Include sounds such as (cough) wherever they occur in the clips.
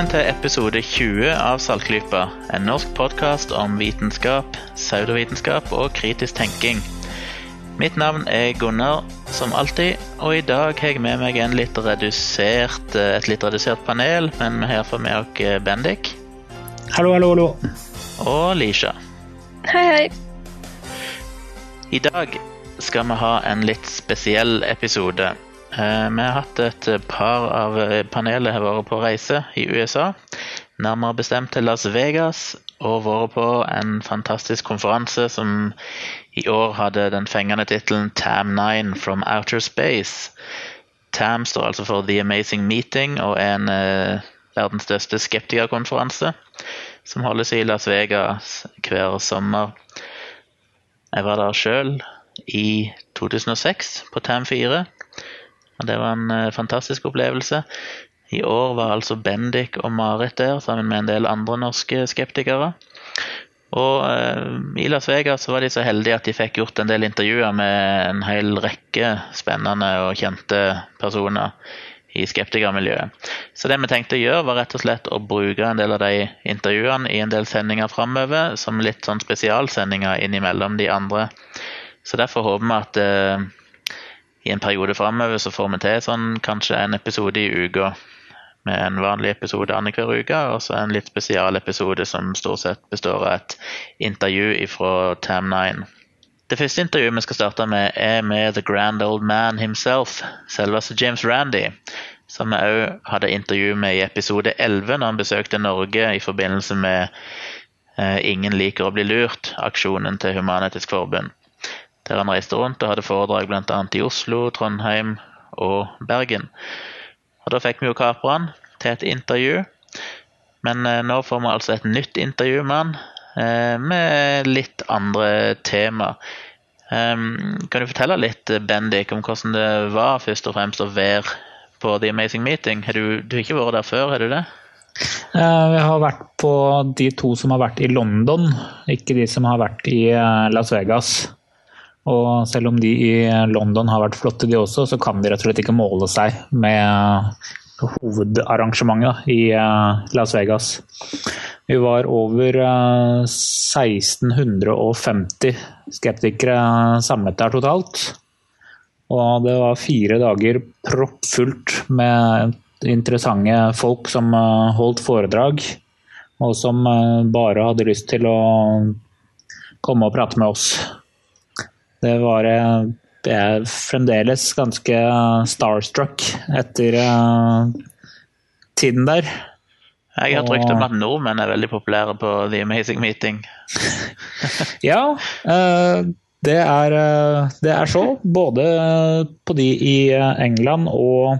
velkommen til episode 20 av Saltklypa. En norsk podkast om vitenskap, pseudovitenskap og kritisk tenking. Mitt navn er Gunnar, som alltid, og i dag har jeg med meg en litt redusert, et litt redusert panel, men her får vi oss Bendik. Hallo, hallo, hallo. Og Lisha. Hei, hei. I dag skal vi ha en litt spesiell episode. Eh, vi har hatt et par av panelet har vært på reise i USA. Nærmere bestemt til Las Vegas, og vært på en fantastisk konferanse som i år hadde den fengende tittelen TAM9 from Outer Space. TAM står altså for The Amazing Meeting og er en eh, verdens største skeptikerkonferanse som holdes i Las Vegas hver sommer. Jeg var der sjøl i 2006 på TAM4. Og Det var en eh, fantastisk opplevelse. I år var altså Bendik og Marit der, sammen med en del andre norske skeptikere. Og eh, i Las Vegas var de så heldige at de fikk gjort en del intervjuer med en hel rekke spennende og kjente personer i skeptikermiljøet. Så det vi tenkte å gjøre, var rett og slett å bruke en del av de intervjuene i en del sendinger framover, som litt sånn spesialsendinger innimellom de andre. Så derfor håper vi at eh, i en periode framover så får vi til sånn kanskje en episode i uka. Med en vanlig episode annenhver uke, og så en litt spesial episode som stort sett består av et intervju fra Tam9. Det første intervjuet vi skal starte med, er med The Grand Old Man himself, selveste James Randy, som vi òg hadde intervju med i episode 11 når han besøkte Norge i forbindelse med eh, Ingen liker å bli lurt, aksjonen til Human-Etisk Forbund der han reiste rundt og hadde foredrag bl.a. i Oslo, Trondheim og Bergen. Og Da fikk vi jo kapra han til et intervju, men eh, nå får vi altså et nytt intervju med han eh, med litt andre tema. Um, kan du fortelle litt, Bendik, om hvordan det var først og fremst å være på The Amazing Meeting? Har du, du har ikke vært der før, har du det? Vi har vært på de to som har vært i London, ikke de som har vært i Las Vegas. Og selv om de i London har vært flotte, de også, så kan de rett og slett ikke måle seg med hovedarrangementet i eh, Las Vegas. Vi var over 1650 eh, skeptikere samlet der totalt. Og det var fire dager proppfullt med interessante folk som eh, holdt foredrag, og som bare hadde lyst til å komme og prate med oss. Det var Jeg er fremdeles ganske starstruck etter uh, tiden der. Jeg har trykt om at nordmenn er veldig populære på The Amazing Meeting. (laughs) ja, det er, det er så. Både på de i England og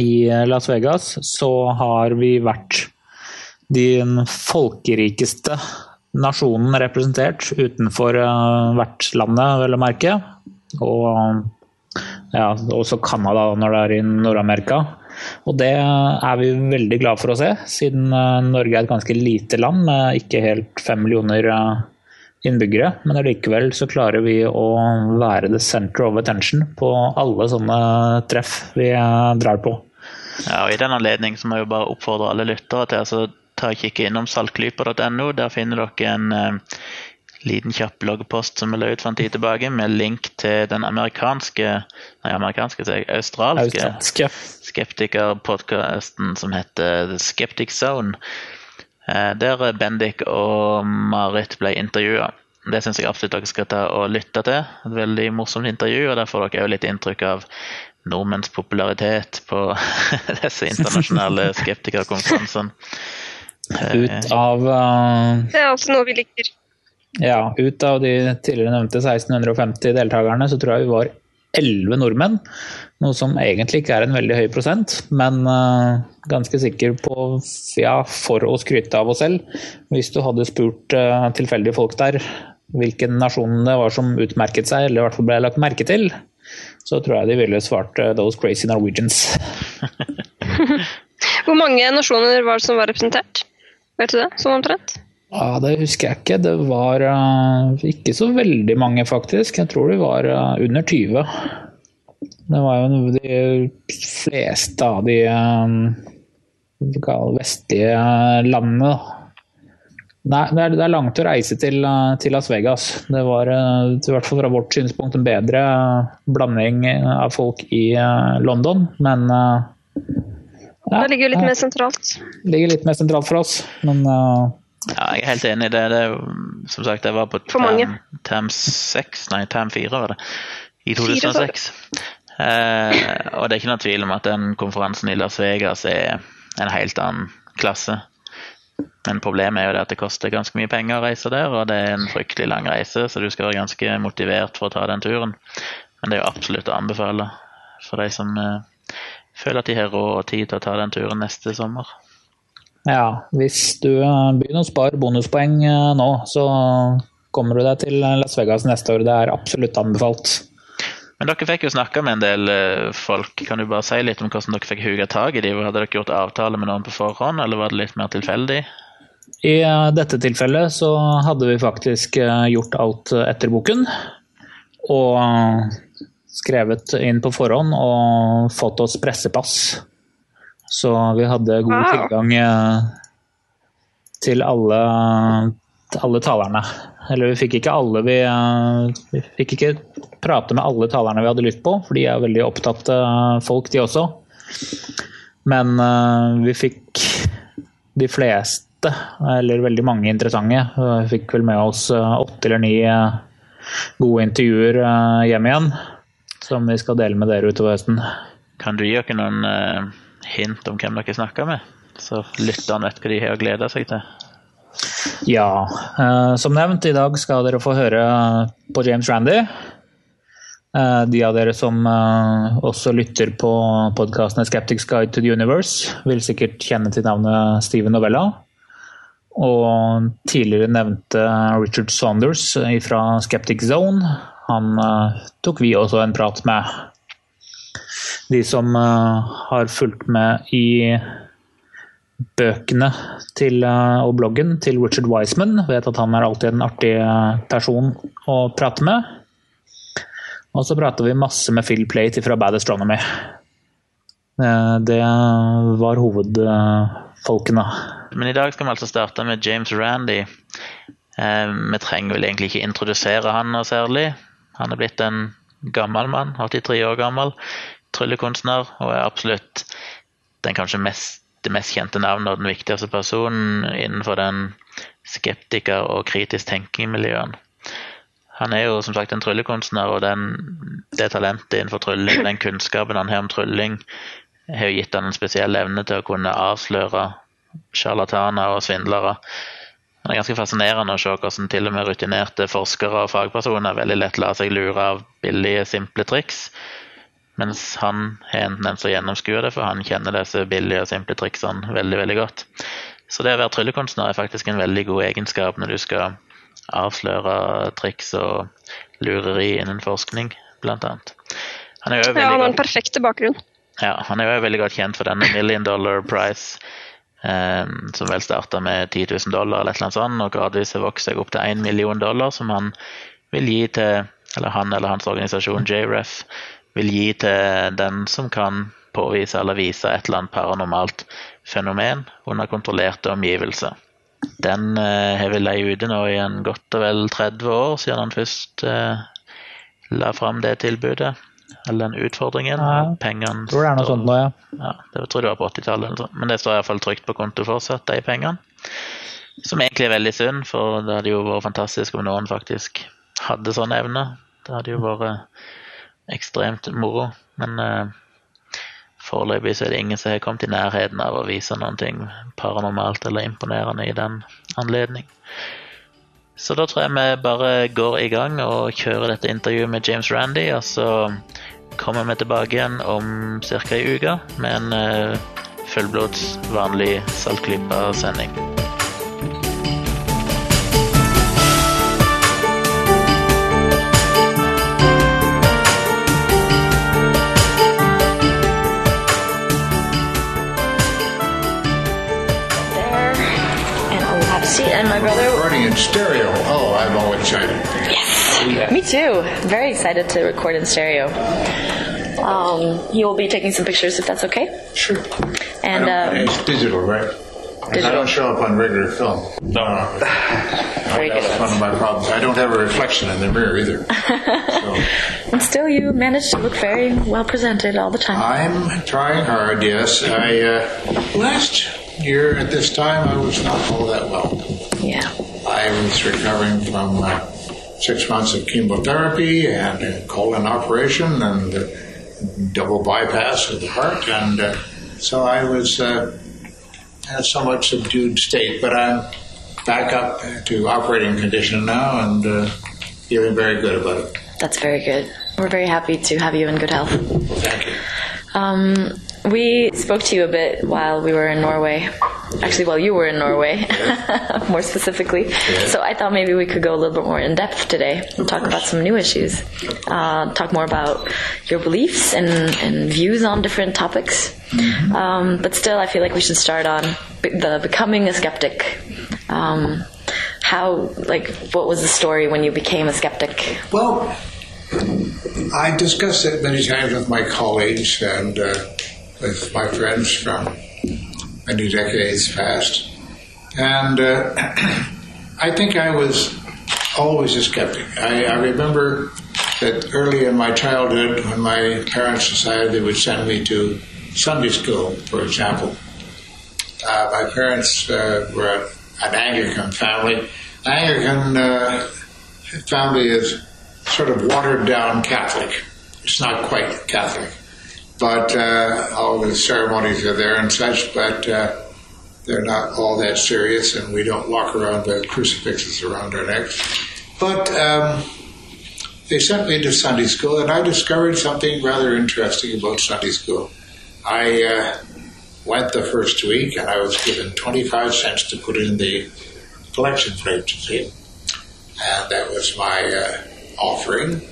i Las Vegas så har vi vært de folkerikeste nasjonen representert utenfor hvert vertslandet, vel å merke. Og ja, også Canada når det er i Nord-Amerika. Og det er vi veldig glad for å se, siden uh, Norge er et ganske lite land med ikke helt fem millioner uh, innbyggere. Men allikevel så klarer vi å være the center of attention på alle sånne treff vi drar på. Ja, og I den anledning må jeg jo bare oppfordre alle lyttere til altså ta og kikke innom saltklypa.no. Der finner dere en uh, liten kjapp bloggpost som vi la ut for en tid tilbake, med link til den amerikanske nei, amerikanske, jeg, australske, australske. skeptikerpodkasten som heter The Skeptic Zone. Uh, der Bendik og Marit ble intervjua. Det syns jeg absolutt dere skal ta og lytte til. Et veldig morsomt intervju, og der får dere òg litt inntrykk av nordmenns popularitet på (laughs) disse internasjonale (laughs) skeptikerkonferansene. Ut av uh, Det er altså noe vi liker. Ja, ut av de tidligere nevnte 1650 deltakerne, så tror jeg vi var 11 nordmenn. Noe som egentlig ikke er en veldig høy prosent, men uh, ganske sikker på ja, for å skryte av oss selv. Hvis du hadde spurt uh, tilfeldige folk der hvilken nasjon det var som utmerket seg, eller i hvert fall ble lagt merke til, så tror jeg de ville svart uh, 'those crazy Norwegians'. (laughs) Hvor mange nasjoner var det som var representert? Vet du det, sånn omtrent? Ja, Det husker jeg ikke. Det var uh, ikke så veldig mange, faktisk. Jeg tror det var uh, under 20. Det var jo de fleste av de uh, vestlige landene. Nei, det er, det er, langt å reise til, til, Las Vegas. Det var i hvert fall fra vårt synspunkt en bedre blanding av folk i London, men ja, Det ligger litt mer sentralt. Det Ligger litt mer sentralt for oss, men ja, jeg er helt enig i det. det som sagt, jeg var på term, term 6, nei term 4 var det, i 2006. Eh, og det er ikke noe tvil om at den konferansen i Las Vegas er en helt annen klasse. Men problemet er jo det at det koster ganske mye penger å reise der, og det er en fryktelig lang reise, så du skal være ganske motivert for å ta den turen. Men det er jo absolutt å anbefale for de som eh, føler at de har råd og tid til å ta den turen neste sommer. Ja, hvis du eh, begynner å spare bonuspoeng eh, nå, så kommer du deg til Las Vegas neste år. Det er absolutt anbefalt. Men dere fikk jo snakka med en del eh, folk. Kan du bare si litt om hvordan dere fikk huga tak i dem? Hadde dere gjort avtale med noen på forhånd, eller var det litt mer tilfeldig? I dette tilfellet så hadde vi faktisk gjort alt etter boken. Og skrevet inn på forhånd og fått oss pressepass. Så vi hadde god wow. tilgang eh, til alle, alle talerne. Eller vi fikk ikke alle vi, eh, vi fikk ikke prate med alle talerne vi hadde lyst på, for de er veldig opptatte folk, de også. Men vi fikk de fleste, eller veldig mange interessante. Vi fikk vel med oss åtte eller ni gode intervjuer hjem igjen, som vi skal dele med dere utover høsten. Kan du gi oss noen uh hint om hvem dere snakker med, så lytterne vet hva de har å glede seg til. Ja, eh, som nevnt, i dag skal dere få høre på James Randy. Eh, de av dere som eh, også lytter på podkastene Skeptics Guide to the Universe, vil sikkert kjenne til navnet Steven Novella. Og tidligere nevnte Richard Saunders fra Skeptic Zone. Han tok vi også en prat med de som uh, har fulgt med i bøkene til, uh, og bloggen til Richard Wiseman, vet at han er alltid en artig eh, person å prate med. Og så prater vi masse med Phil Plate fra Bad Astronomy. Det var hovedfolkene. Men i dag skal vi altså starte med James Randy. Vi trenger vel egentlig ikke introdusere han noe særlig. Han er blitt en gammel mann, 83 år gammel tryllekunstner, og er absolutt den kanskje mest, det mest kjente navnet og den viktigste personen innenfor den skeptiker- og kritisk tenking-miljøen. Han er jo som sagt en tryllekunstner, og den, det talentet innenfor trylling, den kunnskapen han har om trylling, har jo gitt han en spesiell evne til å kunne avsløre sjarlataner og svindlere. Det er ganske fascinerende å se hvordan til og med rutinerte forskere og fagpersoner veldig lett lar seg lure av billige, simple triks, mens han har en tendens til å gjennomskue det, for han kjenner disse billige og simple triksene veldig veldig godt. Så det å være tryllekunstner er faktisk en veldig god egenskap når du skal avsløre triks og lureri innen forskning, annet. Han er jo ja, han har en perfekte bakgrunn. Ja, han er jo veldig godt kjent for denne Million Dollar Prize, som vel starta med 10 000 dollar eller annet sånt, og gradvis har vokst seg opp til 1 million dollar, som han vil gi til eller han eller hans organisasjon JREF vil gi til den som kan påvise eller vise et eller annet paranormalt fenomen under kontrollerte omgivelser. Den eh, har vi leid ute nå i en godt og vel 30 år siden han først eh, la fram det tilbudet. Eller den utfordringen. Ja, pengene tror det er noe sånt nå, ja. ja. Det tror jeg det var på 80-tallet, men det står iallfall trygt på konto fortsatt, de pengene. Som egentlig er veldig synd, for det hadde jo vært fantastisk om noen faktisk hadde sånne evner. Det hadde jo vært ekstremt moro. Men eh, foreløpig så er det ingen som har kommet i nærheten av å vise noen ting paranormalt eller imponerende i den anledning. Så da tror jeg vi bare går i gang og kjører dette intervjuet med James Randy, og så kommer vi tilbake igjen om ca. ei uke med en uh, fullblods vanlig Saltklypa-sending. in stereo. Oh, I'm all excited. Yes. Me too. Very excited to record in stereo. Um, he will be taking some pictures if that's okay. Sure. And um, it's digital, right? I Digital. don't show up on regular film. No, (laughs) Very that's good. one of my problems. I don't have a reflection in the mirror either. so (laughs) and still, you manage to look very well presented all the time. I'm trying hard. Yes, I uh, last year at this time I was not all that well. yeah. I was recovering from uh, six months of chemotherapy and a colon operation and uh, double bypass of the heart, and uh, so I was uh, in a somewhat subdued state. But I'm back up to operating condition now and uh, feeling very good about it. That's very good. We're very happy to have you in good health. Well, thank you. Um, we spoke to you a bit while we were in Norway. Actually, while you were in Norway, (laughs) more specifically. So I thought maybe we could go a little bit more in depth today and talk about some new issues. Uh, talk more about your beliefs and, and views on different topics. Um, but still, I feel like we should start on the becoming a skeptic. Um, how, like, what was the story when you became a skeptic? Well, I discussed it many times with my colleagues and uh, with my friends from many decades past. And uh, (clears throat) I think I was always a skeptic. I, I remember that early in my childhood, when my parents decided they would send me to Sunday school, for example, uh, my parents uh, were an Anglican family. Anglican uh, family is sort of watered down Catholic. It's not quite Catholic, but uh, all the ceremonies are there and such, but uh, they're not all that serious, and we don't walk around with crucifixes around our necks. But um, they sent me to Sunday school, and I discovered something rather interesting about Sunday school. I uh, went the first week, and I was given 25 cents to put in the collection plate, you see. And that was my uh, offering.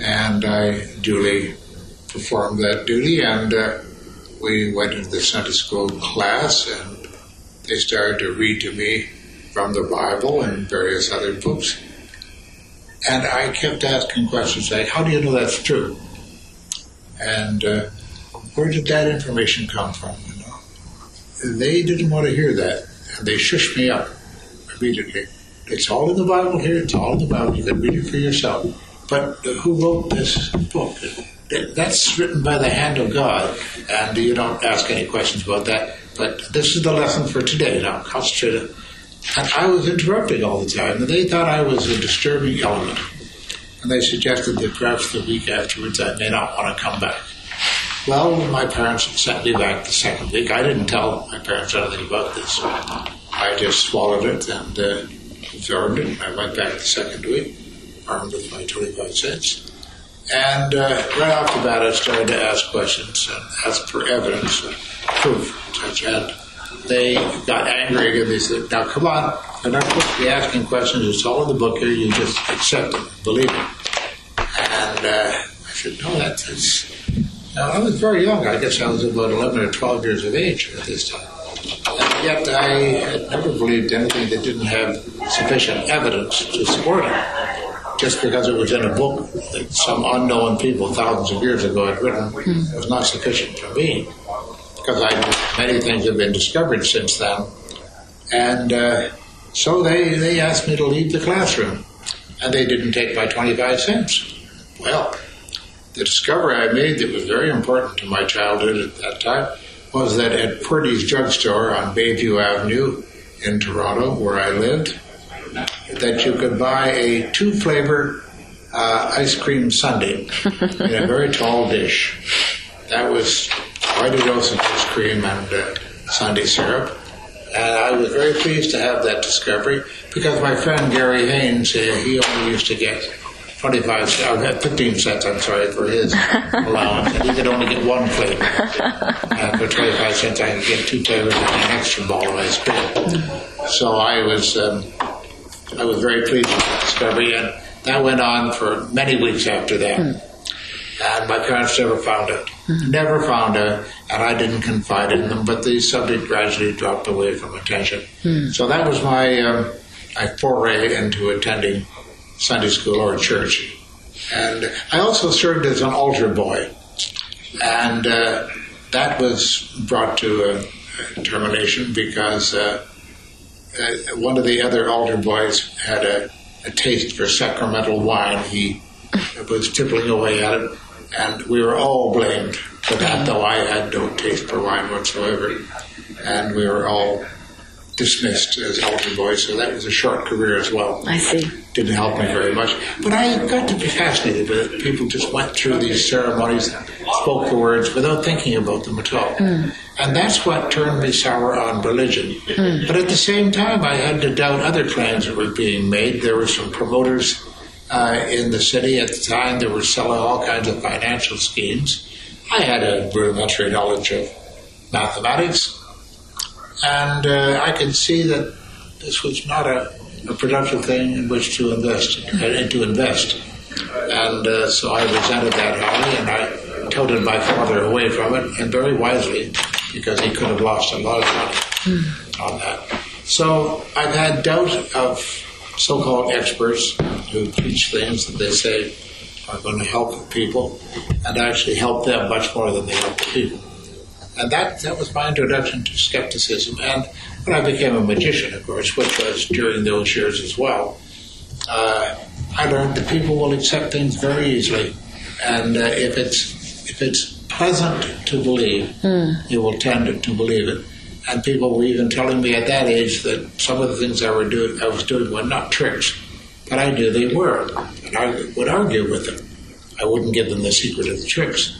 And I duly performed that duty, and uh, we went into the Sunday school class, and they started to read to me from the Bible and various other books. And I kept asking questions like, How do you know that's true? And uh, where did that information come from? You know? They didn't want to hear that, and they shushed me up immediately. It's all in the Bible here. It's all in the Bible. You can read it for yourself. But uh, who wrote this book? That- That's written by the hand of God, and you don't ask any questions about that. But this is the lesson for today. Now, concentrate. And I was interrupting all the time, and they thought I was a disturbing element. And they suggested that perhaps the week afterwards I may not want to come back. Well, my parents sent me back the second week. I didn't tell my parents anything about this. I just swallowed it and uh, absorbed it. I went back the second week, armed with my 25 cents. And uh, right off the bat, I started to ask questions and ask for evidence, and proof. And they got angry again. They said, "Now, come on, you're not supposed to be asking questions. It's all in the book here. You just accept it, believe it." And uh, I said, "No, that's." that's now, I was very young. I guess I was about 11 or 12 years of age at this time. And yet I had never believed anything that didn't have sufficient evidence to support it. Just because it was in a book that some unknown people thousands of years ago had written was not sufficient for me. Because I, many things have been discovered since then. And uh, so they, they asked me to leave the classroom. And they didn't take my 25 cents. Well, the discovery I made that was very important to my childhood at that time was that at Purdy's drugstore on Bayview Avenue in Toronto, where I lived, that you could buy a two flavor uh, ice cream sundae in a very tall dish. That was quite a dose of ice cream and uh, sundae syrup. And I was very pleased to have that discovery because my friend Gary Haynes, uh, he only used to get 25 cents, uh, 15 cents, I'm sorry, for his (laughs) allowance. And he could only get one flavor. And for 25 cents, I could get two flavors and an extra ball of ice cream. So I was, um, I was very pleased with that discovery. And that went on for many weeks after that. And my parents never found it. Never found it, and I didn't confide in them, but the subject gradually dropped away from attention. So that was my, um, my foray into attending Sunday school or church. And I also served as an altar boy And uh, that was brought to a termination because uh, uh, one of the other altar boys had a, a taste for sacramental wine. He was tippling away at it, and we were all blamed for that, though I had no taste for wine whatsoever. And we were all dismissed as altar boys, so that was a short career as well. I see. Didn't help me very much. But I got to be fascinated with it. People just went through these ceremonies, spoke the words without thinking about them at all. And that's what turned me sour on religion. But at the same time, I had to doubt other plans that were being made. There were some promoters uh, in the city at the time that were selling all kinds of financial schemes. I had a rudimentary knowledge of mathematics, and uh, I could see that this was not a, a productive thing in which to invest and to invest. And uh, so I resented that highly, and I toted my father away from it, and very wisely, because he could have lost a lot of money on that. So I've had doubt of so-called experts who teach things that they say are going to help people, and actually help them much more than they help the people. And that, that was my introduction to skepticism. And when I became a magician, of course, which was during those years as well, uh, I learned that people will accept things very easily. And uh, if it's if it's pleasant to believe, you will tend to believe it. And people were even telling me at that age that some of the things I were doing I was doing were not tricks, but I knew they were, and I would argue with them. I wouldn't give them the secret of the tricks.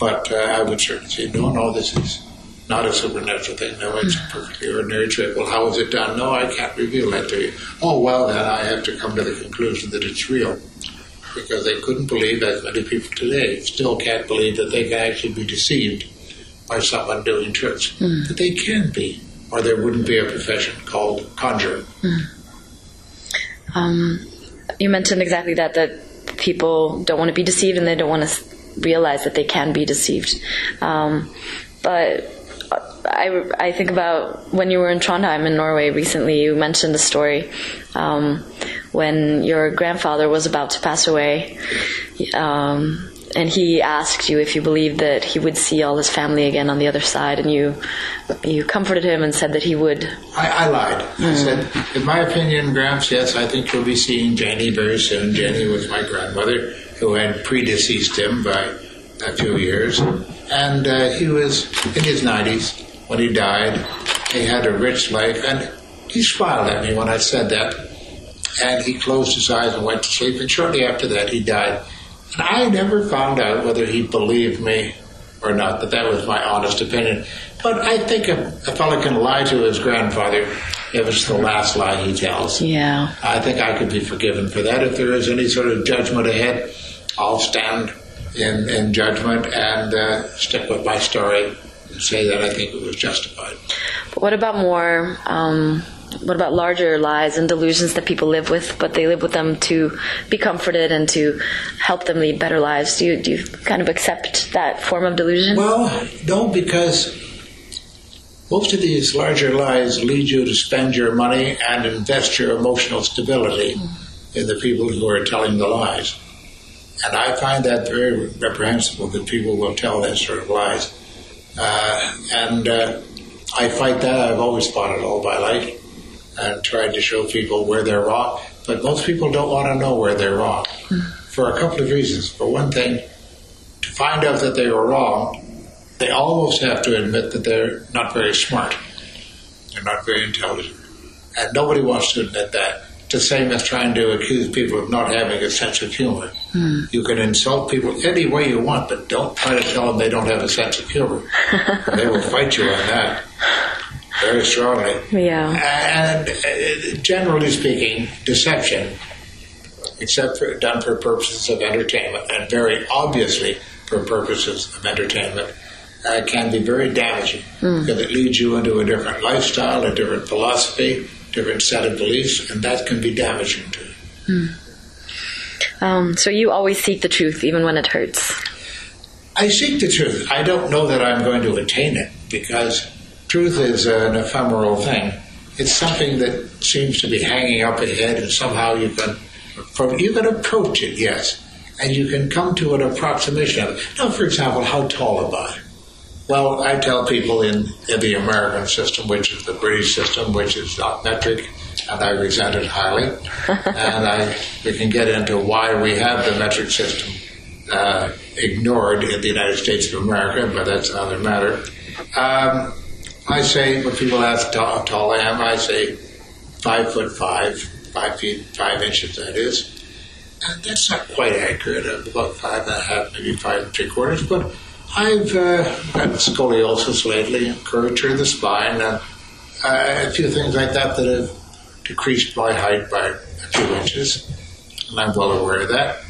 But uh, I would certainly say, no, no, this is not a supernatural thing. No, it's a perfectly ordinary trick. Well, how is it done? No, I can't reveal that to you. Oh, well, then I have to come to the conclusion that it's real. Because they couldn't believe, as many people today still can't believe that they can actually be deceived by someone doing tricks. But they can be, or there wouldn't be a profession called conjurer. Um, you mentioned exactly that that people don't want to be deceived and they don't want to realize that they can be deceived. Um, but I, I think about when you were in Trondheim in Norway recently, you mentioned a story um, when your grandfather was about to pass away. Um, and he asked you if you believed that he would see all his family again on the other side, and you you comforted him and said that he would. I, I lied. I said, in my opinion, Gramps, yes, I think you'll be seeing Jenny very soon. Jenny was my grandmother, who had predeceased him by a few years. And uh, he was in his 90s when he died. He had a rich life, and he smiled at me when I said that. And he closed his eyes and went to sleep, and shortly after that, he died. And I never found out whether he believed me or not, but that was my honest opinion. But I think a, a fellow can lie to his grandfather if it's the last lie he tells. Yeah. I think I could be forgiven for that. If there is any sort of judgment ahead, I'll stand in, in judgment and uh, stick with my story and say that I think it was justified. But what about more? Um, what about larger lies and delusions that people live with, but they live with them to be comforted and to help them lead better lives? Do you do you kind of accept that form of delusion? Well, no, because most of these larger lies lead you to spend your money and invest your emotional stability in the people who are telling the lies. And I find that very reprehensible that people will tell that sort of lies. Uh, and uh, I fight that. I've always fought it all my life and tried to show people where they're wrong. But most people don't want to know where they're wrong for a couple of reasons. For one thing, to find out that they were wrong, they almost have to admit that they're not very smart. They're not very intelligent. And nobody wants to admit that. It's the same as trying to accuse people of not having a sense of humor. You can insult people any way you want, but don't try to tell them they don't have a sense of humor. (laughs) they will fight you on that very strongly. Yeah. And uh, generally speaking, deception, except for done for purposes of entertainment, and very obviously for purposes of entertainment, uh, can be very damaging because it leads you into a different lifestyle, a different philosophy, different set of beliefs, and that can be damaging to you. Um, so you always seek the truth, even when it hurts. I seek the truth. I don't know that I'm going to attain it because truth is an ephemeral thing. It's something that seems to be hanging up ahead, and somehow you can, from you can approach it, yes, and you can come to an approximation of it. Now, for example, how tall am I? Well, I tell people in, in the American system, which is the British system, which is not metric, and I resent it highly. (laughs) and I, we can get into why we have the metric system uh, ignored in the United States of America, but that's another matter. Um, I say, when people ask how tall I am, I say five foot five, five feet, five inches, that is. And that's not quite accurate, I'm about five and a half, maybe five and three quarters, but I've uh, got scoliosis lately, curvature of the spine, and uh, a few things like that that have decreased my height by a few inches, and I'm well aware of that.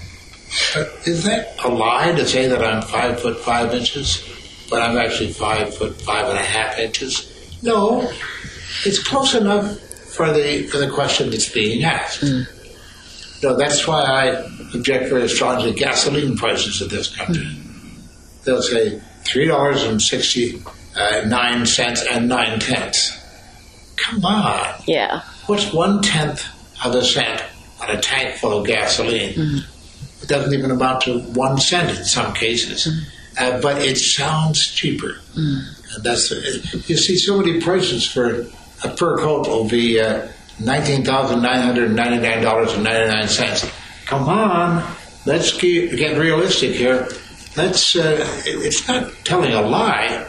But is that a lie to say that I'm five foot five inches, but I'm actually five foot five and a half inches? No, it's close enough for the for the question that's being asked. No, that's why I object very strongly to gasoline prices in this country. They'll say three dollars and sixty nine cents and nine tenths. Come on. Yeah. What's one tenth of a cent on a tank full of gasoline? It doesn't even amount to one cent in some cases, uh, but it sounds cheaper. And that's the, you see so many prices for a per coat will be uh, nineteen thousand nine hundred ninety nine dollars and ninety nine cents. Come on, let's get, get realistic here. Let's. Uh, it- it's not telling a lie,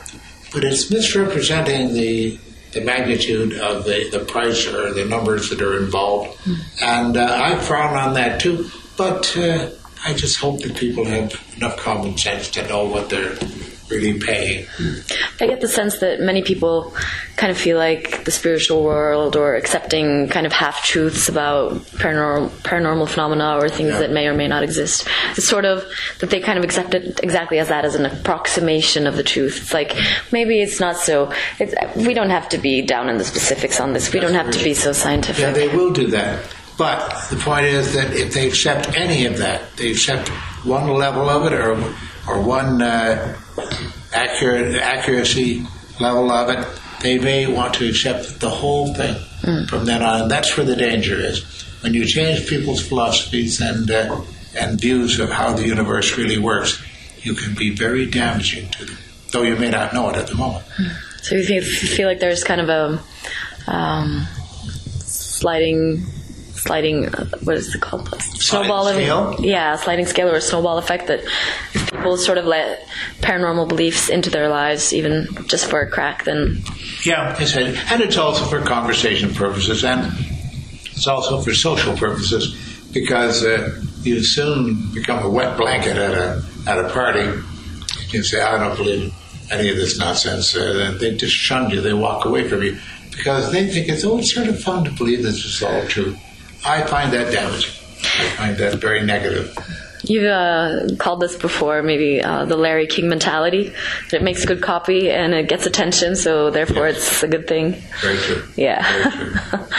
but it's misrepresenting the the magnitude of the, the price or the numbers that are involved. And uh, I frown on that too. But uh, I just hope that people have enough common sense to know what they're really paying. I get the sense that many people kind of feel like the spiritual world or accepting kind of half truths about paranormal, paranormal phenomena or things Yeah. that may or may not exist. It's sort of that they kind of accept it exactly as that, as an approximation of the truth. It's like maybe it's not so. It's, we don't have to be down in the specifics on this. We don't have to be so scientific. Yeah, they will do that. But the point is that if they accept any of that, they accept one level of it or or one uh, accurate accuracy level of it, they may want to accept the whole thing from then on. And that's where the danger is. When you change people's philosophies and uh, and views of how the universe really works, you can be very damaging to them, though you may not know it at the moment. So you feel, feel like there's kind of a um, sliding, sliding. Uh, what is it called? Snowball. scale? Yeah, sliding scale or snowball effect that if people sort of let paranormal beliefs into their lives, even just for a crack, then Yeah, it's a, and it's also for conversation purposes, and it's also for social purposes, because uh, you soon become a wet blanket at a at a party. You say, "I don't believe any of this nonsense," uh, and they just shun you. They walk away from you because they think it's oh, it's sort of fun to believe this is all true. I find that damaging. I find that very negative. you've uh, called this before, maybe uh, the Larry King mentality. It makes good copy and it gets attention, so therefore it's a good thing. Very true. Yeah. Very true. (laughs)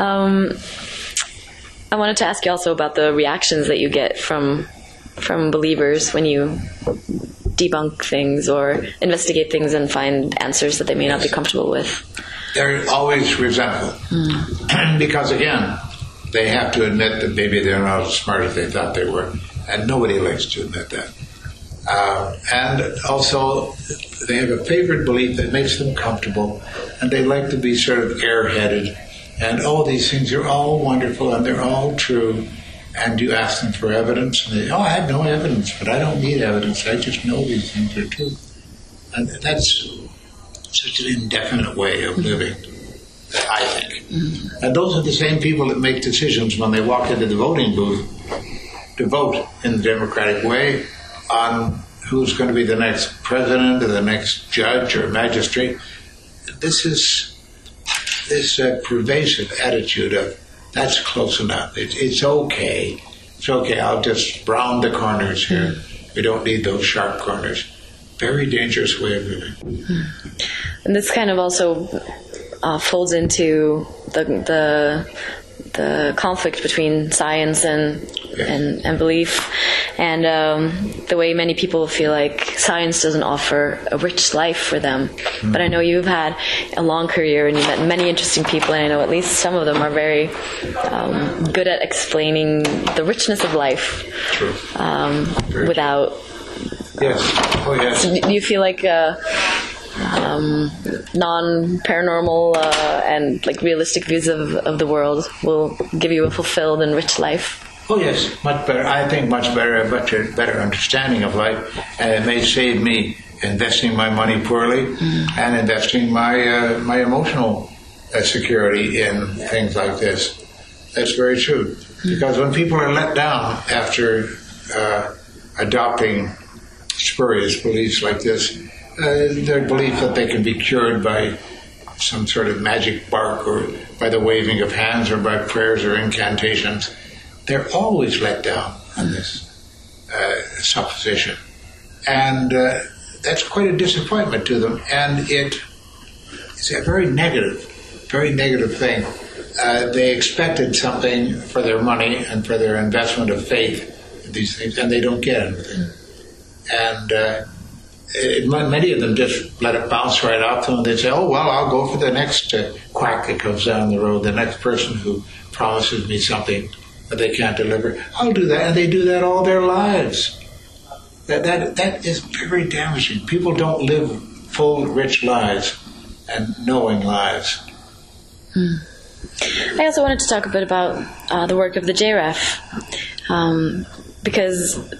Um, I wanted to ask you also about the reactions that you get from from believers when you debunk things or investigate things and find answers that they may not be comfortable with. they're always resentful (clears throat) because again they have to admit that maybe they're not as smart as they thought they were and nobody likes to admit that. Uh, and also they have a favorite belief that makes them comfortable and they like to be sort of airheaded and all these things are all wonderful and they're all true and you ask them for evidence and they oh i have no evidence but i don't need evidence i just know these things are true. And that's such an indefinite way of living, I think. And those are the same people that make decisions when they walk into the voting booth to vote in the democratic way on who's going to be the next president or the next judge or magistrate. This is this uh, pervasive attitude of that's close enough. It, it's okay. It's okay. I'll just round the corners here. We don't need those sharp corners. Very dangerous way of living. And this kind of also uh, folds into the the the conflict between science and and, and belief, and um, the way many people feel like science doesn't offer a rich life for them. But I know you've had a long career and you've met many interesting people, and I know at least some of them are very um, good at explaining the richness of life True. um, without. Yes. Oh, yes. Do you feel like uh, um, non-paranormal uh, and like realistic views of, of the world will give you a fulfilled and rich life? Oh yes, much better. I think much better, much better understanding of life, and it may save me investing my money poorly and investing my uh, my emotional uh, security in things like this. That's very true. Because when people are let down after uh, adopting spurious beliefs like this, their belief that they can be cured by some sort of magic bark or by the waving of hands or by prayers or incantations, they're always let down on this uh, supposition. And uh, that's quite a disappointment to them. And it's a very negative, very negative thing. Uh, they expected something for their money and for their investment of faith these things, and they don't get anything. And uh, it, many of them just let it bounce right off them. They say, "Oh well, I'll go for the next uh, quack that comes down the road, the next person who promises me something that they can't deliver. I'll do that," and they do that all their lives. That that that is very damaging. People don't live full, rich lives and knowing lives. I also wanted to talk a bit about uh, the work of the JREF, um, because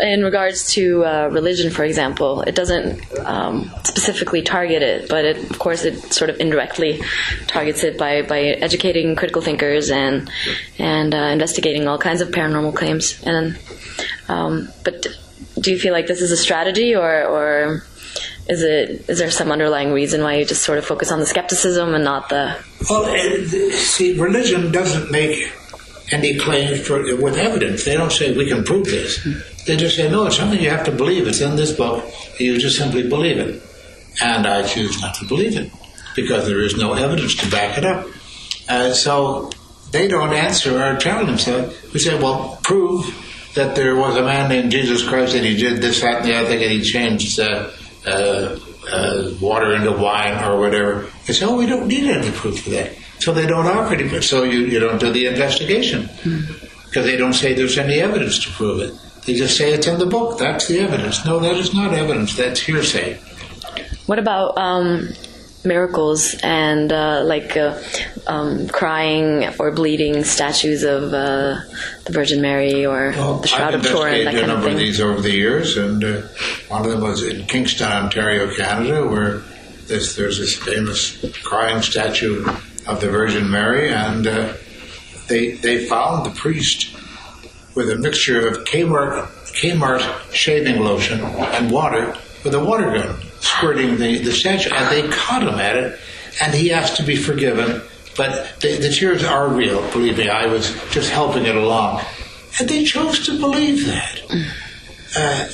in regards to uh, religion, for example, it doesn't um, specifically target it, but it, of course it sort of indirectly targets it by, by educating critical thinkers and and uh, investigating all kinds of paranormal claims. And um, but do you feel like this is a strategy, or or is it is there some underlying reason why you just sort of focus on the skepticism and not the Well, uh, see, religion doesn't make any claims for, with evidence. They don't say we can prove this. They just say no. It's something you have to believe. It's in this book. You just simply believe it, and I choose not to believe it because there is no evidence to back it up. Uh, so they don't answer our challenge. So we say, well, prove that there was a man named Jesus Christ and he did this, that, and the other thing, and he changed uh, uh, uh, water into wine or whatever. They say, oh, we don't need any proof for that. So they don't offer it. So you, you don't do the investigation because they don't say there's any evidence to prove it. They just say it's in the book. That's the evidence. No, that is not evidence. That's hearsay. What about um, miracles and uh, like uh, um, crying or bleeding statues of uh, the Virgin Mary or the Shroud I've of Turin, that investigated a kind of number of thing? these over the years, and uh, one of them was in Kingston, Ontario, Canada, where there's, there's this famous crying statue of the Virgin Mary, and uh, they they found the priest with a mixture of Kmart, Kmart shaving lotion and water with a water gun squirting the, the statue, and they caught him at it, and he asked to be forgiven. But the, the tears are real, believe me. I was just helping it along, and they chose to believe that. Uh,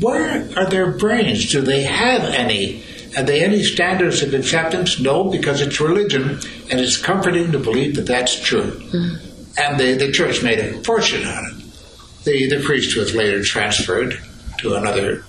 where are their brains? Do they have any? Are they any standards of acceptance? No, because it's religion, and it's comforting to believe that that's true. And the, the church made a fortune on it. The, the priest was later transferred to another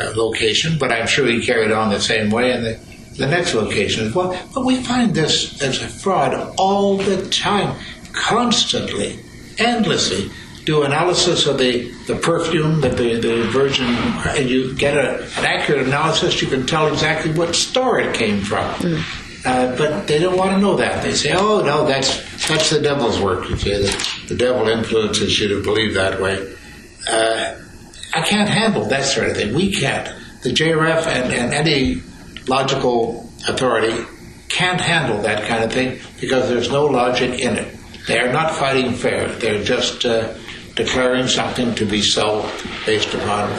uh, location, but I'm sure he carried on the same way in the, the next location as well. But we find this as a fraud all the time, constantly, endlessly. Do analysis of the, the perfume that the, the Virgin, and you get a, an accurate analysis, you can tell exactly what store it came from. Uh, but they don't want to know that. They say, "Oh no, that's that's the devil's work." You say that the devil influences you to believe that way. Uh, I can't handle that sort of thing. We can't. The JRF and, and any logical authority can't handle that kind of thing because there's no logic in it. They are not fighting fair. They're just uh, declaring something to be so based upon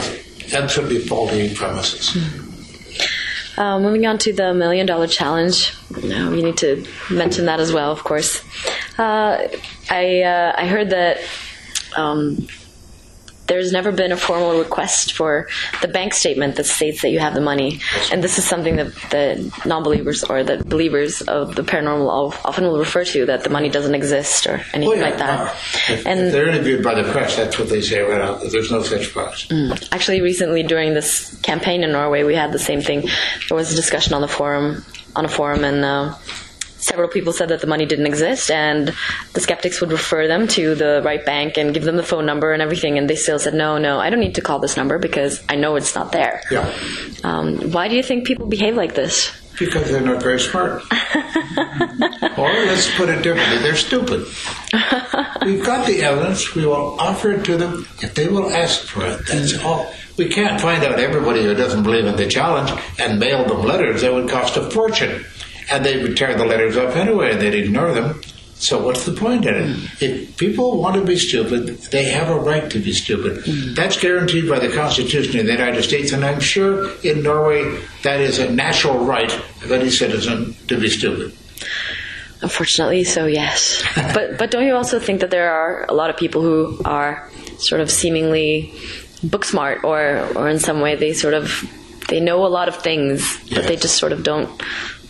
absolutely faulty premises. Uh, moving on to the million dollar challenge, now we need to mention that as well, of course. Uh, I uh, I heard that um, there's never been a formal request for the bank statement that states that you have the money. And this is something that the non-believers or the believers of the paranormal often will refer to that the money doesn't exist or anything like that. wow. If, And- if they're interviewed by the press, that's what they say right out. that There's no such box. Actually, recently during this campaign in Norway, we had the same thing. There was a discussion on the forum, on a forum, and uh, several people said that the money didn't exist, and the skeptics would refer them to the right bank and give them the phone number and everything, and they still said, "No, no, I don't need to call this number because I know it's not there." Yeah. Um, why do you think people behave like this? Because they're not very smart. (laughs) or let's put it differently, they're stupid. (laughs) We've got the evidence, we will offer it to them if they will ask for it. That's all. We can't find out everybody who doesn't believe in the challenge and mail them letters. That would cost a fortune. And they would tear the letters up anyway and they'd ignore them. So what's the point in it? Hmm. If people want to be stupid, they have a right to be stupid. Hmm. That's guaranteed by the Constitution of the United States, and I'm sure in Norway that is a natural right of any citizen to be stupid. Unfortunately, so yes. (laughs) but but don't you also think that there are a lot of people who are sort of seemingly book smart, or or in some way they sort of they know a lot of things, but they just sort of don't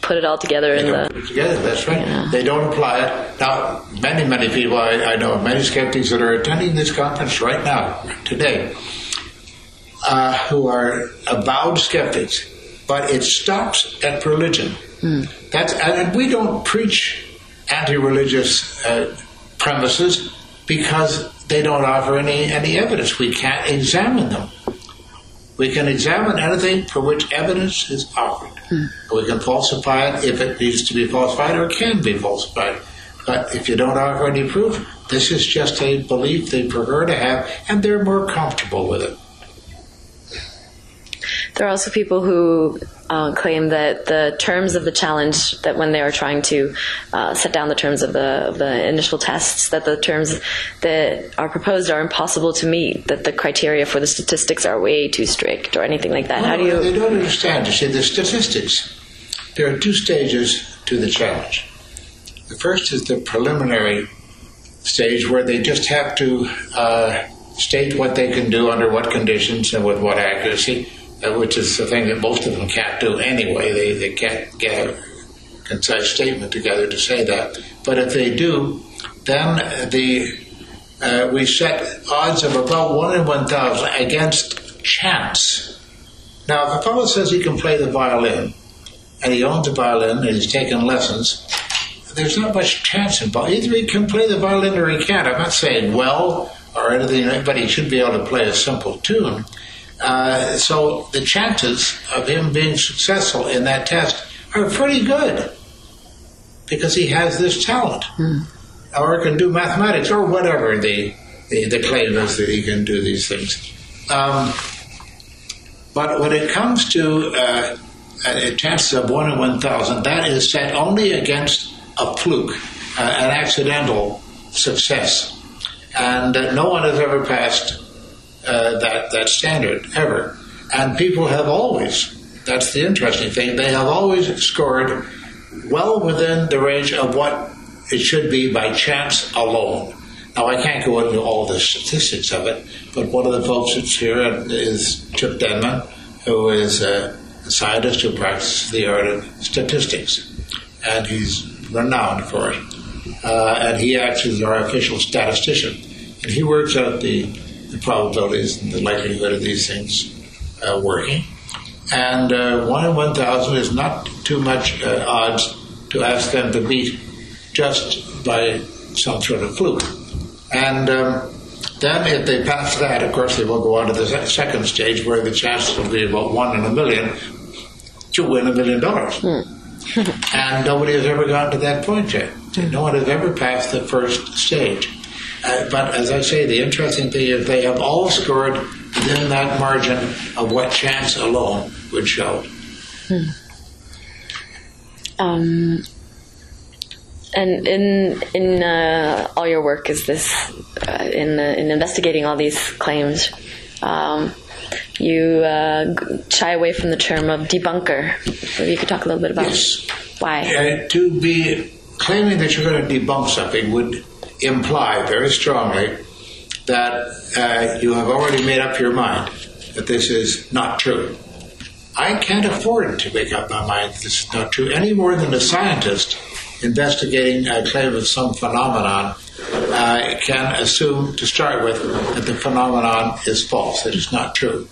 put it all together in They don't the. put it together, that's right. They don't apply it. Now, many, many people, I, I know many skeptics that are attending this conference right now, today, uh, who are avowed skeptics, but it stops at religion. That's and we don't preach anti-religious uh, premises because they don't offer any any evidence. We can't examine them. We can examine anything for which evidence is offered. We can falsify it if it needs to be falsified or it can be falsified. But if you don't offer any proof, this is just a belief they prefer to have, and they're more comfortable with it. There are also people who uh, claim that the terms of the challenge, that when they are trying to uh, set down the terms of the of the initial tests, that the terms that are proposed are impossible to meet. That the criteria for the statistics are way too strict, or anything like that. How do you? They don't understand. You see, the statistics. There are two stages to the challenge. The first is the preliminary stage where they just have to uh, state what they can do under what conditions and with what accuracy, which is the thing that most of them can't do anyway. They, they can't get a concise statement together to say that. But if they do, then the uh, we set odds of about one in one thousand against chance. Now, if a fellow says he can play the violin, and he owns a violin and he's taken lessons, there's not much chance involved. Either he can play the violin or he can't. I'm not saying well or anything, but he should be able to play a simple tune. Uh, so the chances of him being successful in that test are pretty good because he has this talent, or can do mathematics or whatever the the, the claim is that he can do these things. Um, but when it comes to uh, a chances of one in one thousand, that is set only against a fluke, uh, an accidental success, and uh, no one has ever passed uh, that that standard ever. And people have always. That's the interesting thing. They have always scored well within the range of what it should be by chance alone. Now, I can't go into all the statistics of it, but one of the folks that's here is Chip Denman, who is a scientist who practices the art of statistics, and he's renowned for it. Uh, and he acts as our official statistician, and he works out the, the probabilities and the likelihood of these things uh, working. And uh, one in one thousand is not too much uh, odds to ask them to beat just by some sort of fluke. And um, then, if they pass that, of course, they will go on to the second stage where the chances will be about one in a million to win a million dollars. (laughs) and nobody has ever gotten to that point yet. No one has ever passed the first stage. Uh, but as I say, the interesting thing is they have all scored within that margin of what chance alone would show. Um, and in in uh, all your work is this uh, in uh, in investigating all these claims, um, you uh, shy away from the term of debunker. Maybe you could talk a little bit about Yes. why. Uh, to be claiming that you're going to debunk something would imply very strongly that uh, you have already made up your mind that this is not true. I can't afford to make up my mind that this is not true any more than a scientist investigating a claim of some phenomenon uh, can assume to start with that the phenomenon is false, that it's not true.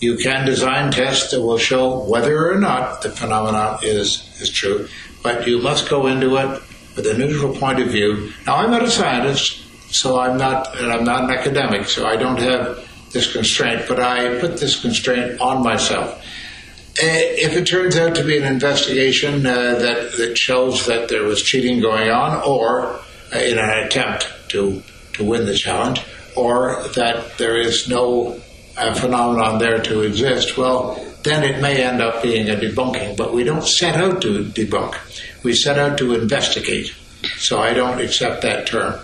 You can design tests that will show whether or not the phenomenon is, is true, but you must go into it with a neutral point of view. Now, I'm not a scientist, so I'm not, and I'm not an academic, so I don't have this constraint, but I put this constraint on myself. Uh, if it turns out to be an investigation uh, that, that shows that there was cheating going on, or uh, in an attempt to, to win the challenge, or that there is no uh, phenomenon there to exist, well, then it may end up being a debunking. But we don't set out to debunk, we set out to investigate. So I don't accept that term.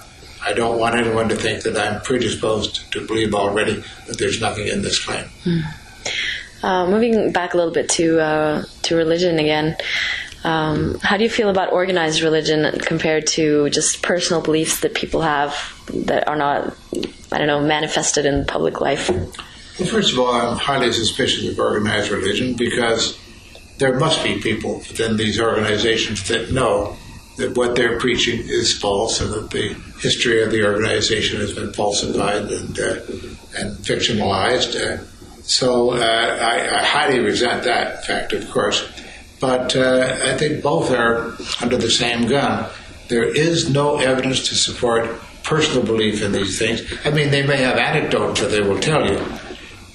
I don't want anyone to think that I'm predisposed to believe already that there's nothing in this claim. Mm. Uh, moving back a little bit to uh, to religion again, um, how do you feel about organized religion compared to just personal beliefs that people have that are not, I don't know, manifested in public life? Well, first of all, I'm highly suspicious of organized religion because there must be people within these organizations that know that what they're preaching is false and that the history of the organization has been falsified and uh, and fictionalized. Uh, so uh, I, I, highly resent that fact, of course. But uh, I think both are under the same gun. There is no evidence to support personal belief in these things. I mean, they may have anecdotes that they will tell you,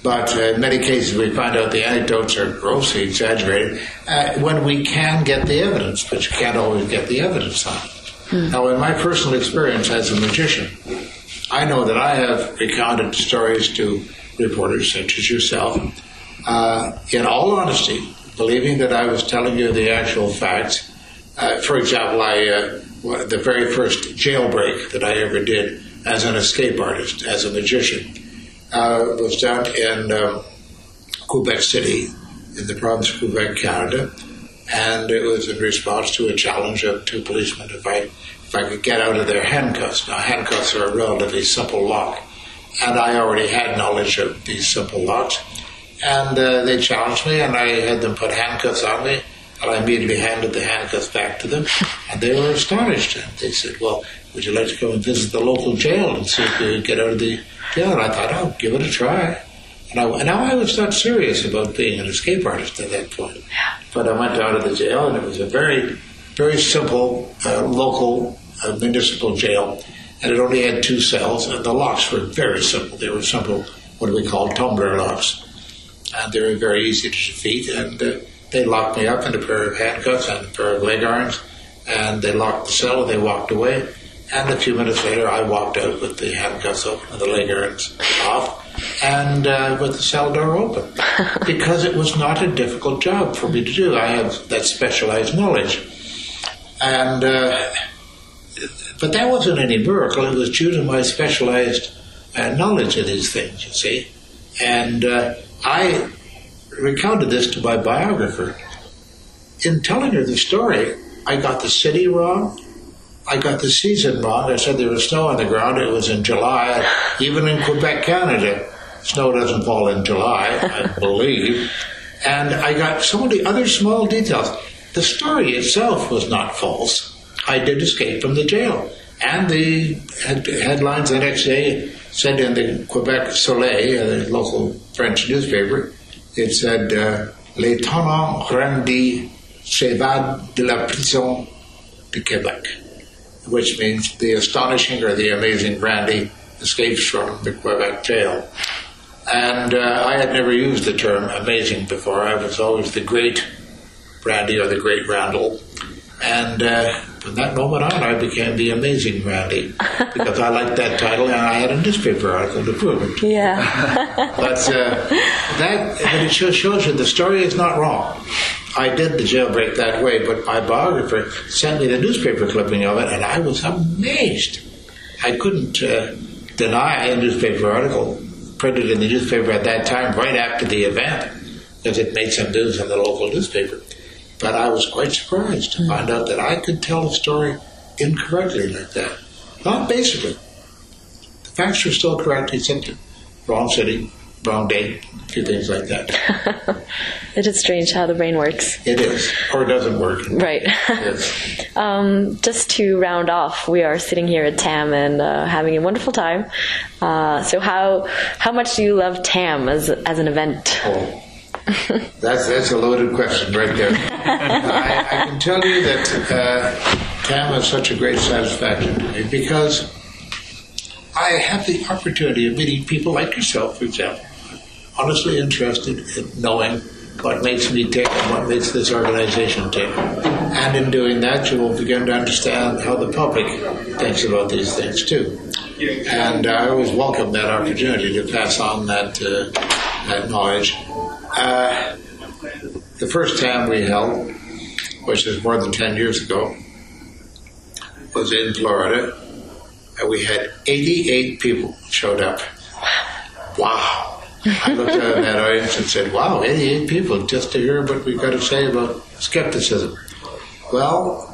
but uh, in many cases we find out the anecdotes are grossly exaggerated uh, when we can get the evidence, but you can't always get the evidence on it. Hmm. Now, in my personal experience as a magician, I know that I have recounted stories to reporters such as yourself, uh, in all honesty, believing that I was telling you the actual facts. Uh, for example, I uh, the very first jailbreak that I ever did as an escape artist, as a magician, uh, was done in um, Quebec City, in the province of Quebec, Canada, and it was in response to a challenge of two policemen if I if I could get out of their handcuffs. Now, handcuffs are a relatively simple lock and I already had knowledge of these simple locks. And uh, they challenged me, and I had them put handcuffs on me, and I immediately handed the handcuffs back to them, and they were astonished. And they said, "Well, would you like to go and visit the local jail and see if you could get out of the jail?" And I thought, I'll give it a try." And, I, and now I was not serious about being an escape artist at that point. But I went out of the jail, and it was a very, very simple uh, local uh, municipal jail and it only had two cells, and the locks were very simple. They were simple, what do we call tumbler locks, and they were very easy to defeat. And uh, they locked me up in a pair of handcuffs and a pair of leg irons, and they locked the cell. and They walked away, and a few minutes later, I walked out with the handcuffs open and the leg irons off, and uh, with the cell door open, (laughs) because it was not a difficult job for me to do. I have that specialized knowledge, and. Uh, but that wasn't any miracle. It was due to my specialized uh, knowledge of these things, you see. And uh, I recounted this to my biographer. In telling her the story, I got the city wrong. I got the season wrong. I said there was snow on the ground. It was in July. Even in Quebec, Canada, snow doesn't fall in July, I (laughs) believe. And I got so many other small details. The story itself was not false. I did escape from the jail. And the headlines the next day said in the Quebec Soleil, the local French newspaper, it said, uh, L'étonnant Randi s'évade de la prison de Quebec, which means the astonishing or the amazing Randi escapes from the Quebec jail. And uh, I had never used the term amazing before. I was always the great Randi or the great Randall. And uh, from that moment on, I became the amazing Randi (laughs) because I liked that title and I had a newspaper article to prove it. Yeah. (laughs) but uh, that, but it shows, shows you the story is not wrong. I did the jailbreak that way, but my biographer sent me the newspaper clipping of it, and I was amazed. I couldn't uh, deny a newspaper article printed in the newspaper at that time, right after the event, because it made some news in the local newspaper. But I was quite surprised to find out that I could tell a story incorrectly like that. Not basically. The facts were still correct, except wrong city, wrong date, a few things like that. (laughs) It is strange how the brain works. It is, or it doesn't work. Right. (laughs) Um, just to round off, we are sitting here at TAM and uh, having a wonderful time. Uh, so, how how much do you love TAM as as an event? Oh, that's that's a loaded question right there. (laughs) I, I can tell you that uh, TAM is such a great satisfaction to me because I have the opportunity of meeting people like yourself, for example, honestly interested in knowing what makes me tick and what makes this organization tick. And in doing that, you will begin to understand how the public thinks about these things too. And I always welcome that opportunity to pass on that uh, that knowledge. Uh, the first time we held, which is more than 10 years ago, was in Florida, and we had 88 people showed up. Wow. I looked at that audience and said, wow, 88 people just to hear what we've got to say about skepticism. Well,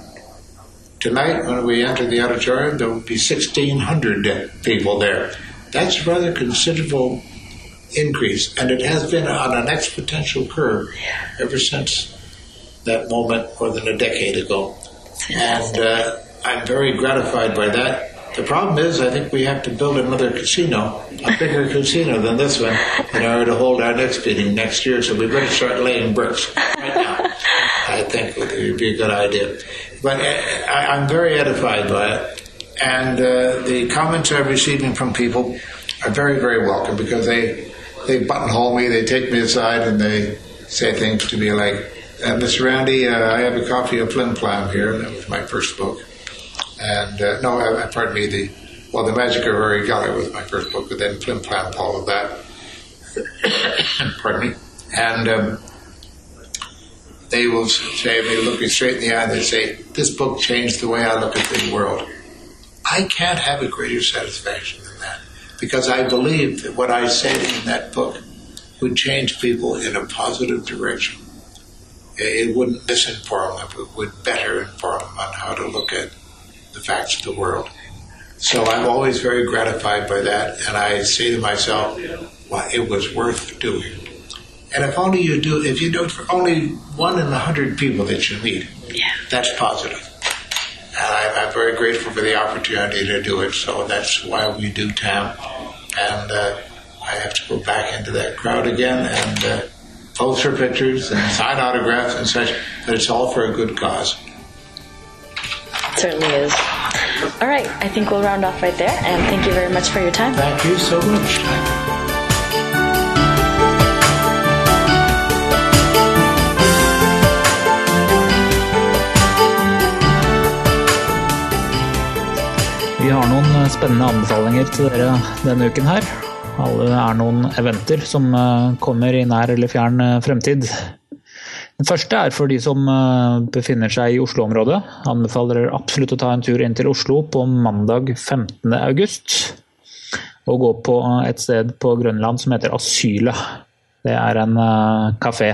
tonight when we enter the auditorium, there will be 1,600 people there. That's a rather considerable increase, and it has been on an exponential curve ever since that moment more than a decade ago. And uh, I'm very gratified by that. The problem is, I think we have to build another casino, a bigger (laughs) casino than this one, in order to hold our next meeting next year. So we better start laying bricks right now. I think it would be a good idea. But uh, I, I'm very edified by it, and uh, the comments I'm receiving from people are very, very welcome because they they buttonhole me, they take me aside, and they say things to me like, uh, "Mr. Randi, uh, I have a copy of Flim Flam here. That was my first book." And uh, no, uh, pardon me, the well, the Magic of Geller was my first book, but then Flim Flam followed that. (coughs) pardon me, and. Um, they will say, they look me straight in the eye and they say, This book changed the way I look at the world. I can't have a greater satisfaction than that because I believe that what I said in that book would change people in a positive direction. It wouldn't misinform them, it would better inform them on how to look at the facts of the world. So I'm always very gratified by that, and I say to myself, well, it was worth doing. And if only you do, if you do it for only one in a hundred people that you meet, Yeah. that's positive. And I, I'm very grateful for the opportunity to do it. So that's why we do TAM. And uh, I have to go back into that crowd again and uh, pose for pictures and sign autographs and such. But it's all for a good cause. It certainly is. All right, I think we'll round off right there, and thank you very much for your time. Thank you so much. Vi har noen spennende anbefalinger til dere denne uken her. Alle er noen eventer som eh, kommer i nær eller fjern eh, fremtid. Den første er for de som eh, befinner seg i Oslo-området. Anbefaler absolutt å ta en tur inn til Oslo på mandag 15. august. Og gå på et sted på Grønland som heter Asylet. Det er en uh, kafé.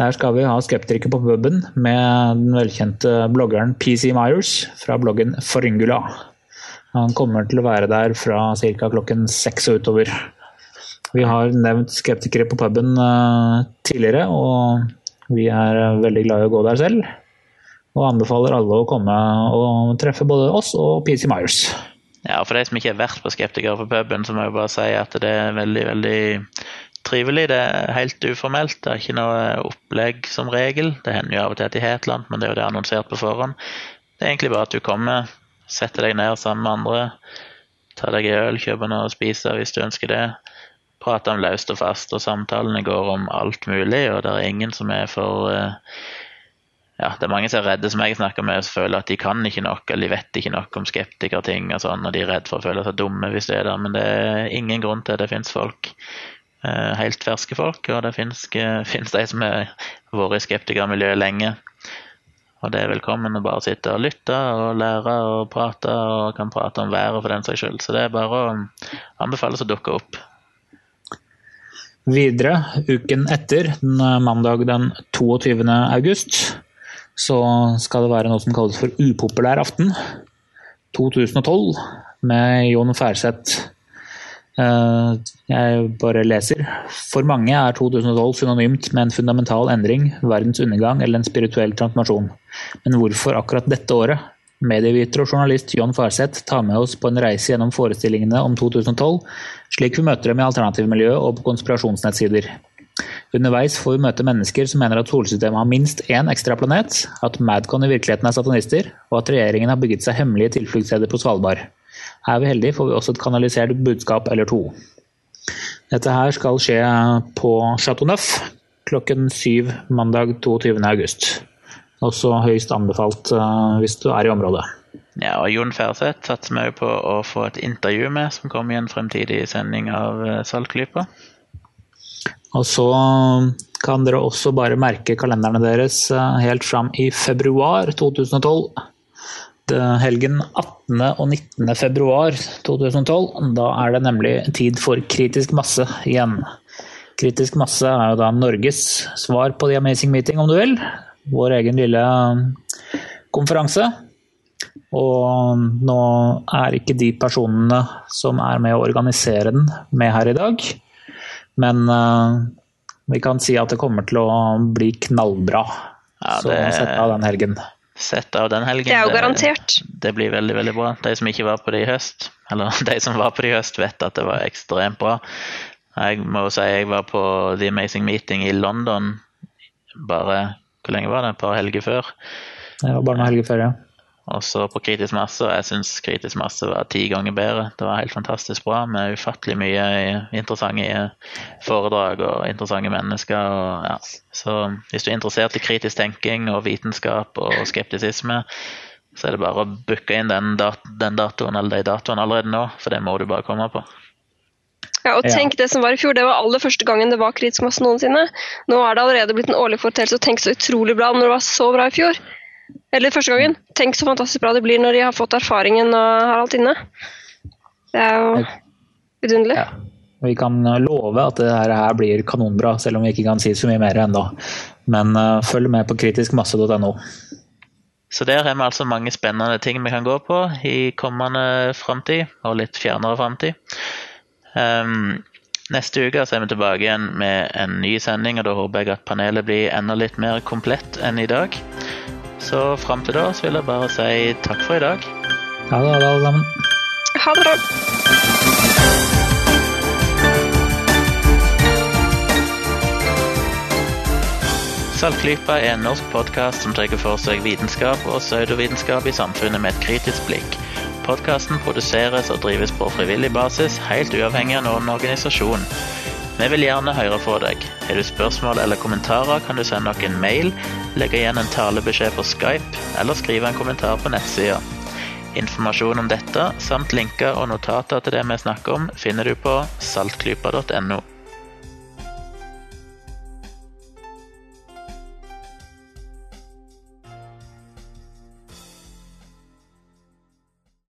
Der skal vi ha skeptikere på puben med den velkjente bloggeren PC Myers fra bloggen Foryngula. Han kommer til å være der fra ca. klokken seks og utover. Vi har nevnt skeptikere på puben eh, tidligere, og vi er eh, veldig glad i å gå der selv. Og anbefaler alle å komme og treffe både oss og PC Myers. Ja, for de som ikke har vært på Skeptikere på puben, så må jeg bare si at det er veldig, veldig trivelig. Det er helt uformelt. Det er ikke noe opplegg som regel. Det hender jo av og til at de har et eller men det er jo det annonsert på forhånd. Det er egentlig bare at du kommer, setter deg ned sammen med andre, tar deg en øl, kjøper noe å spise hvis du ønsker det. Prater om løst og fast, og samtalene går om alt mulig, og det er ingen som er for eh, ja, det er mange som er redde som jeg snakker med, som føler at de kan ikke nok, eller de vet ikke nok om skeptikerting og sånn, og de er redd for å føle seg dumme hvis det er der, men det er ingen grunn til det. Det fins folk, eh, helt ferske folk, og det fins (laughs) de som har vært i skeptikermiljøet lenge. Og det er velkommen å bare sitte og lytte og lære og prate, og kan prate om været for den saks skyld. Så det er bare å anbefales å dukke opp. Videre, uken etter, eh, mandag den 22. august, så skal det være noe som kalles for upopulær aften. 2012 med Jon Færseth Eh, jeg bare leser. For mange er 2012 synonymt med en fundamental endring, verdens undergang eller en spirituell transformasjon. Men hvorfor akkurat dette året? Medieviter og journalist John Farseth tar med oss på en reise gjennom forestillingene om 2012, slik vi møter dem i alternativmiljøet og på konspirasjonsnettsider. Underveis får vi møte mennesker som mener at solsystemet har minst én ekstra planet, at Madcon i virkeligheten er satanister, og at regjeringen har bygget seg hemmelige tilfluktssteder på Svalbard. Er vi heldige, får vi også et kanalisert budskap eller to. Dette her skal skje på Chateau Neuf klokken syv mandag 22. august. Også høyst anbefalt uh, hvis du er i området. Ja, og Jon Færseth satser vi på å få et intervju med, som kommer i en fremtidig sending av uh, Saltklypa. Og så kan dere også bare merke kalenderne deres uh, helt fram i februar 2012 helgen 18. og 19. februar 2012. Da er det nemlig tid for kritisk masse igjen. Kritisk masse er jo da Norges svar på The Amazing Meeting, om du vil. Vår egen lille konferanse. Og nå er ikke de personene som er med å organisere den, med her i dag. Men uh, vi kan si at det kommer til å bli knallbra. Ja, det... Så sett av den helgen sett av den helgen. Det er jo garantert. Det, det, blir veldig veldig bra. De som ikke var på det i høst, eller (laughs) de som var på det i høst, vet at det var ekstremt bra. Jeg må jo si jeg var på The Amazing Meeting i London bare Hvor lenge var det? Et par helger før. Det var bare noen helger før, ja. Også på kritisk masse, og jeg syns kritisk masse var ti ganger bedre. Det var helt fantastisk bra med ufattelig mye interessante foredrag og interessante mennesker. Og, ja. Så hvis du er interessert i kritisk tenking og vitenskap og skeptisisme, så er det bare å booke inn den, dat den datoen eller de datoene allerede nå, for det må du bare komme på. Ja, og tenk Det som var i fjor, det var aller første gangen det var kritisk masse noensinne. Nå er det allerede blitt en årlig foreteelse, og tenk så utrolig bra når det var så bra i fjor. Eller første gangen. Tenk så fantastisk bra det blir når de har fått erfaringen og har alt inne. Det er jo vidunderlig. Ja. Vi kan love at det her blir kanonbra, selv om vi ikke kan si så mye mer ennå. Men uh, følg med på kritiskmasse.no. Så der har vi altså mange spennende ting vi kan gå på i kommende framtid, og litt fjernere framtid. Um, neste uke så er vi tilbake igjen med en ny sending, og da håper jeg at panelet blir enda litt mer komplett enn i dag. Så fram til da så vil jeg bare si takk for i dag. Ha det, alle sammen. Ha det bra. Saltklypa er en norsk podkast som tar for seg vitenskap og pseudovitenskap i samfunnet med et kritisk blikk. Podkasten produseres og drives på frivillig basis, helt uavhengig av noen organisasjon. Vi vil gjerne høre fra deg. Har du spørsmål eller kommentarer, kan du sende oss en mail, legge igjen en talebeskjed på Skype, eller skrive en kommentar på nettsida. Informasjon om dette, samt linker og notater til det vi snakker om, finner du på saltklypa.no.